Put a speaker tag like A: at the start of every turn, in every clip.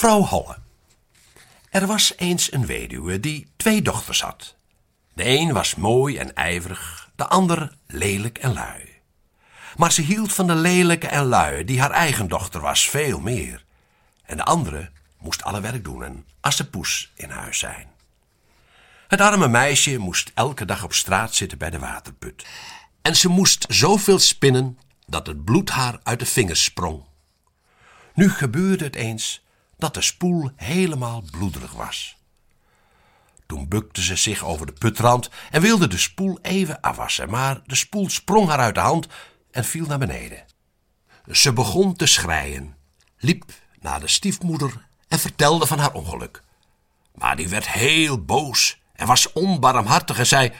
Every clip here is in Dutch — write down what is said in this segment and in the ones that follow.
A: Vrouw Holle. Er was eens een weduwe die twee dochters had. De een was mooi en ijverig, de ander lelijk en lui. Maar ze hield van de lelijke en lui, die haar eigen dochter was, veel meer. En de andere moest alle werk doen en assepoes in huis zijn. Het arme meisje moest elke dag op straat zitten bij de waterput. En ze moest zoveel spinnen dat het bloed haar uit de vingers sprong. Nu gebeurde het eens dat de spoel helemaal bloederig was. Toen bukte ze zich over de putrand en wilde de spoel even afwassen, maar de spoel sprong haar uit de hand en viel naar beneden. Ze begon te schreien, liep naar de stiefmoeder en vertelde van haar ongeluk. Maar die werd heel boos en was onbarmhartig en zei: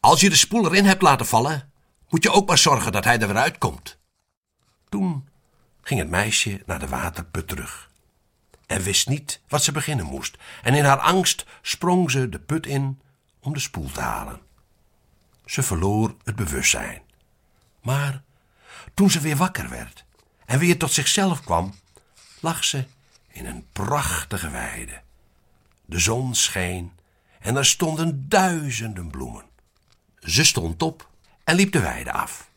A: Als je de spoel erin hebt laten vallen, moet je ook maar zorgen dat hij er weer uitkomt. Toen ging het meisje naar de waterput terug en wist niet wat ze beginnen moest. En in haar angst sprong ze de put in om de spoel te halen. Ze verloor het bewustzijn. Maar toen ze weer wakker werd en weer tot zichzelf kwam, lag ze in een prachtige weide. De zon scheen en er stonden duizenden bloemen. Ze stond op en liep de weide af.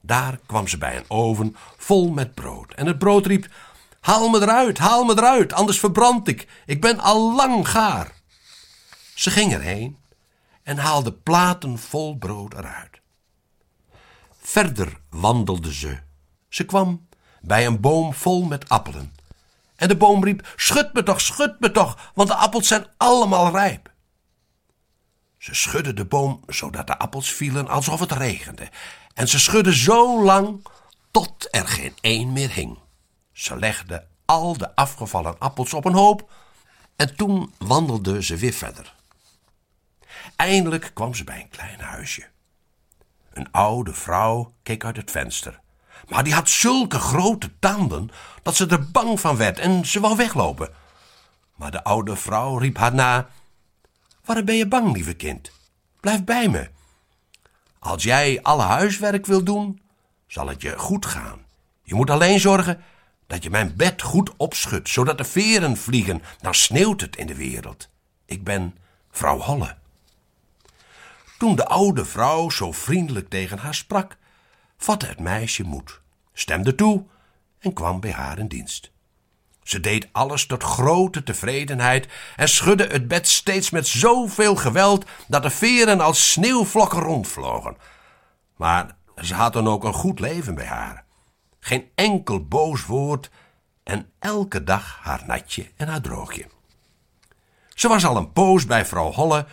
A: Daar kwam ze bij een oven vol met brood. En het brood riep: Haal me eruit, haal me eruit, anders verbrand ik. Ik ben al lang gaar. Ze ging erheen en haalde platen vol brood eruit. Verder wandelde ze. Ze kwam bij een boom vol met appelen. En de boom riep: Schud me toch, schud me toch, want de appels zijn allemaal rijp. Ze schudde de boom zodat de appels vielen alsof het regende. En ze schudde zo lang tot er geen één meer hing. Ze legde al de afgevallen appels op een hoop en toen wandelde ze weer verder. Eindelijk kwam ze bij een klein huisje. Een oude vrouw keek uit het venster. Maar die had zulke grote tanden dat ze er bang van werd en ze wou weglopen. Maar de oude vrouw riep haar na: Waarom ben je bang, lieve kind? Blijf bij me. Als jij alle huiswerk wil doen, zal het je goed gaan. Je moet alleen zorgen dat je mijn bed goed opschudt, zodat de veren vliegen. Dan sneeuwt het in de wereld. Ik ben vrouw Holle. Toen de oude vrouw zo vriendelijk tegen haar sprak, vatte het meisje moed, stemde toe en kwam bij haar in dienst. Ze deed alles tot grote tevredenheid en schudde het bed steeds met zoveel geweld dat de veren als sneeuwvlokken rondvlogen. Maar ze had dan ook een goed leven bij haar. Geen enkel boos woord en elke dag haar natje en haar droogje. Ze was al een poos bij vrouw Holle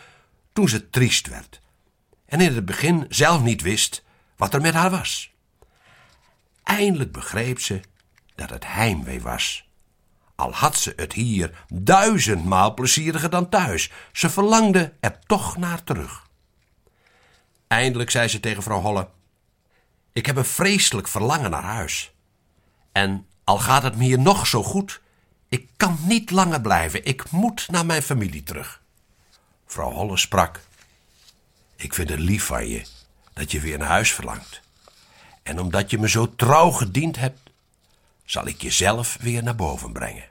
A: toen ze triest werd en in het begin zelf niet wist wat er met haar was. Eindelijk begreep ze dat het heimwee was al had ze het hier duizendmaal plezieriger dan thuis. Ze verlangde er toch naar terug. Eindelijk zei ze tegen vrouw Holle: Ik heb een vreselijk verlangen naar huis. En al gaat het me hier nog zo goed, ik kan niet langer blijven. Ik moet naar mijn familie terug. Vrouw Holle sprak: Ik vind het lief van je dat je weer naar huis verlangt. En omdat je me zo trouw gediend hebt, zal ik je zelf weer naar boven brengen.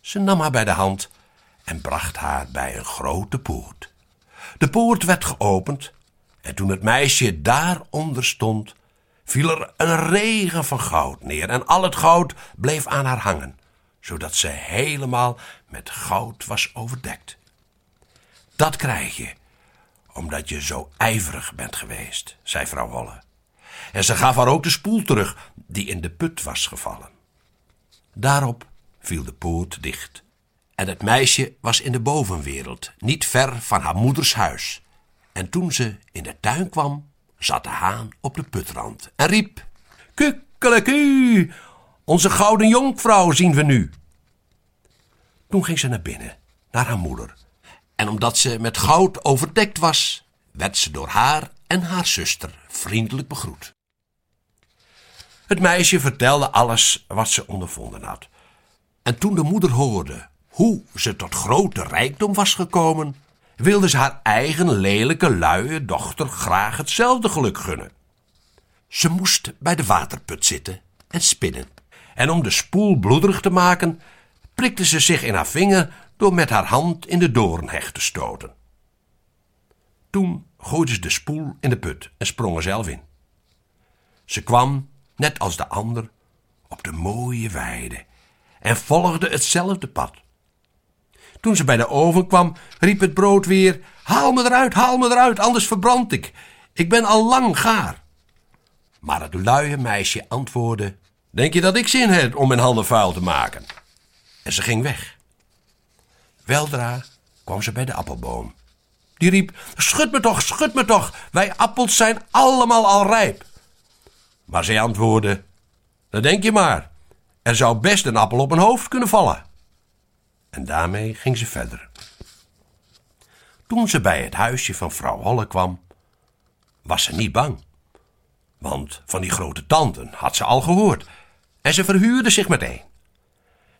A: Ze nam haar bij de hand en bracht haar bij een grote poort. De poort werd geopend en toen het meisje daaronder stond, viel er een regen van goud neer en al het goud bleef aan haar hangen, zodat ze helemaal met goud was overdekt. Dat krijg je omdat je zo ijverig bent geweest, zei vrouw Holle. En ze gaf haar ook de spoel terug die in de put was gevallen. Daarop viel de poort dicht. En het meisje was in de bovenwereld, niet ver van haar moeders huis. En toen ze in de tuin kwam, zat de haan op de putrand en riep: Kukkeleku, onze gouden jonkvrouw zien we nu. Toen ging ze naar binnen, naar haar moeder. En omdat ze met goud overdekt was, werd ze door haar en haar zuster vriendelijk begroet. Het meisje vertelde alles wat ze ondervonden had. En toen de moeder hoorde hoe ze tot grote rijkdom was gekomen, wilde ze haar eigen lelijke, luie dochter graag hetzelfde geluk gunnen. Ze moest bij de waterput zitten en spinnen. En om de spoel bloederig te maken, prikte ze zich in haar vinger door met haar hand in de doornhecht te stoten. Toen gooide ze de spoel in de put en sprong er zelf in. Ze kwam, net als de ander, op de mooie weide en volgde hetzelfde pad. Toen ze bij de oven kwam, riep het brood weer: Haal me eruit, haal me eruit, anders verbrand ik. Ik ben al lang gaar. Maar het luie meisje antwoordde: Denk je dat ik zin heb om mijn handen vuil te maken? En ze ging weg. Weldra kwam ze bij de appelboom. Die riep: Schud me toch, schud me toch, wij appels zijn allemaal al rijp. Maar zij antwoordde: Dat denk je maar, er zou best een appel op een hoofd kunnen vallen. En daarmee ging ze verder. Toen ze bij het huisje van vrouw Holle kwam, was ze niet bang. Want van die grote tanden had ze al gehoord en ze verhuurde zich meteen.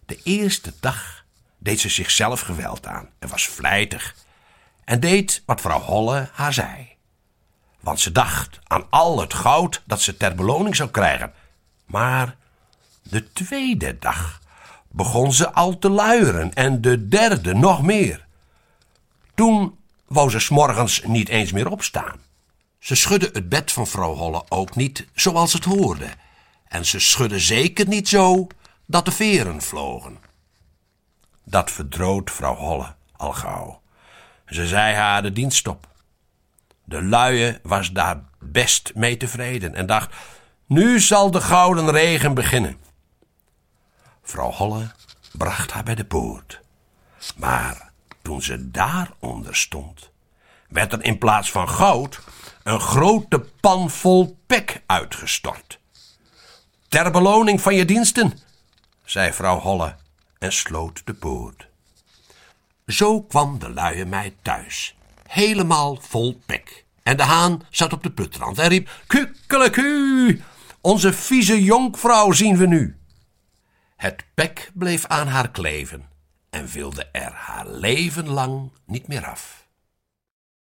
A: De eerste dag deed ze zichzelf geweld aan en was vlijtig en deed wat vrouw Holle haar zei. Want ze dacht aan al het goud dat ze ter beloning zou krijgen. Maar de tweede dag begon ze al te luieren en de derde nog meer. Toen wou ze s'morgens niet eens meer opstaan. Ze schudde het bed van vrouw Holle ook niet zoals het hoorde. En ze schudde zeker niet zo dat de veren vlogen. Dat verdroot vrouw Holle al gauw. Ze zei haar de dienst op. De luie was daar best mee tevreden en dacht: nu zal de gouden regen beginnen. Vrouw Holle bracht haar bij de poort. Maar toen ze daaronder stond, werd er in plaats van goud een grote pan vol pek uitgestort. Ter beloning van je diensten, zei vrouw Holle en sloot de poort. Zo kwam de luie meid thuis, helemaal vol pek. En de haan zat op de putrand en riep: Kukkeleku, onze vieze jonkvrouw zien we nu. Het pek bleef aan haar kleven en wilde er haar leven lang niet meer af.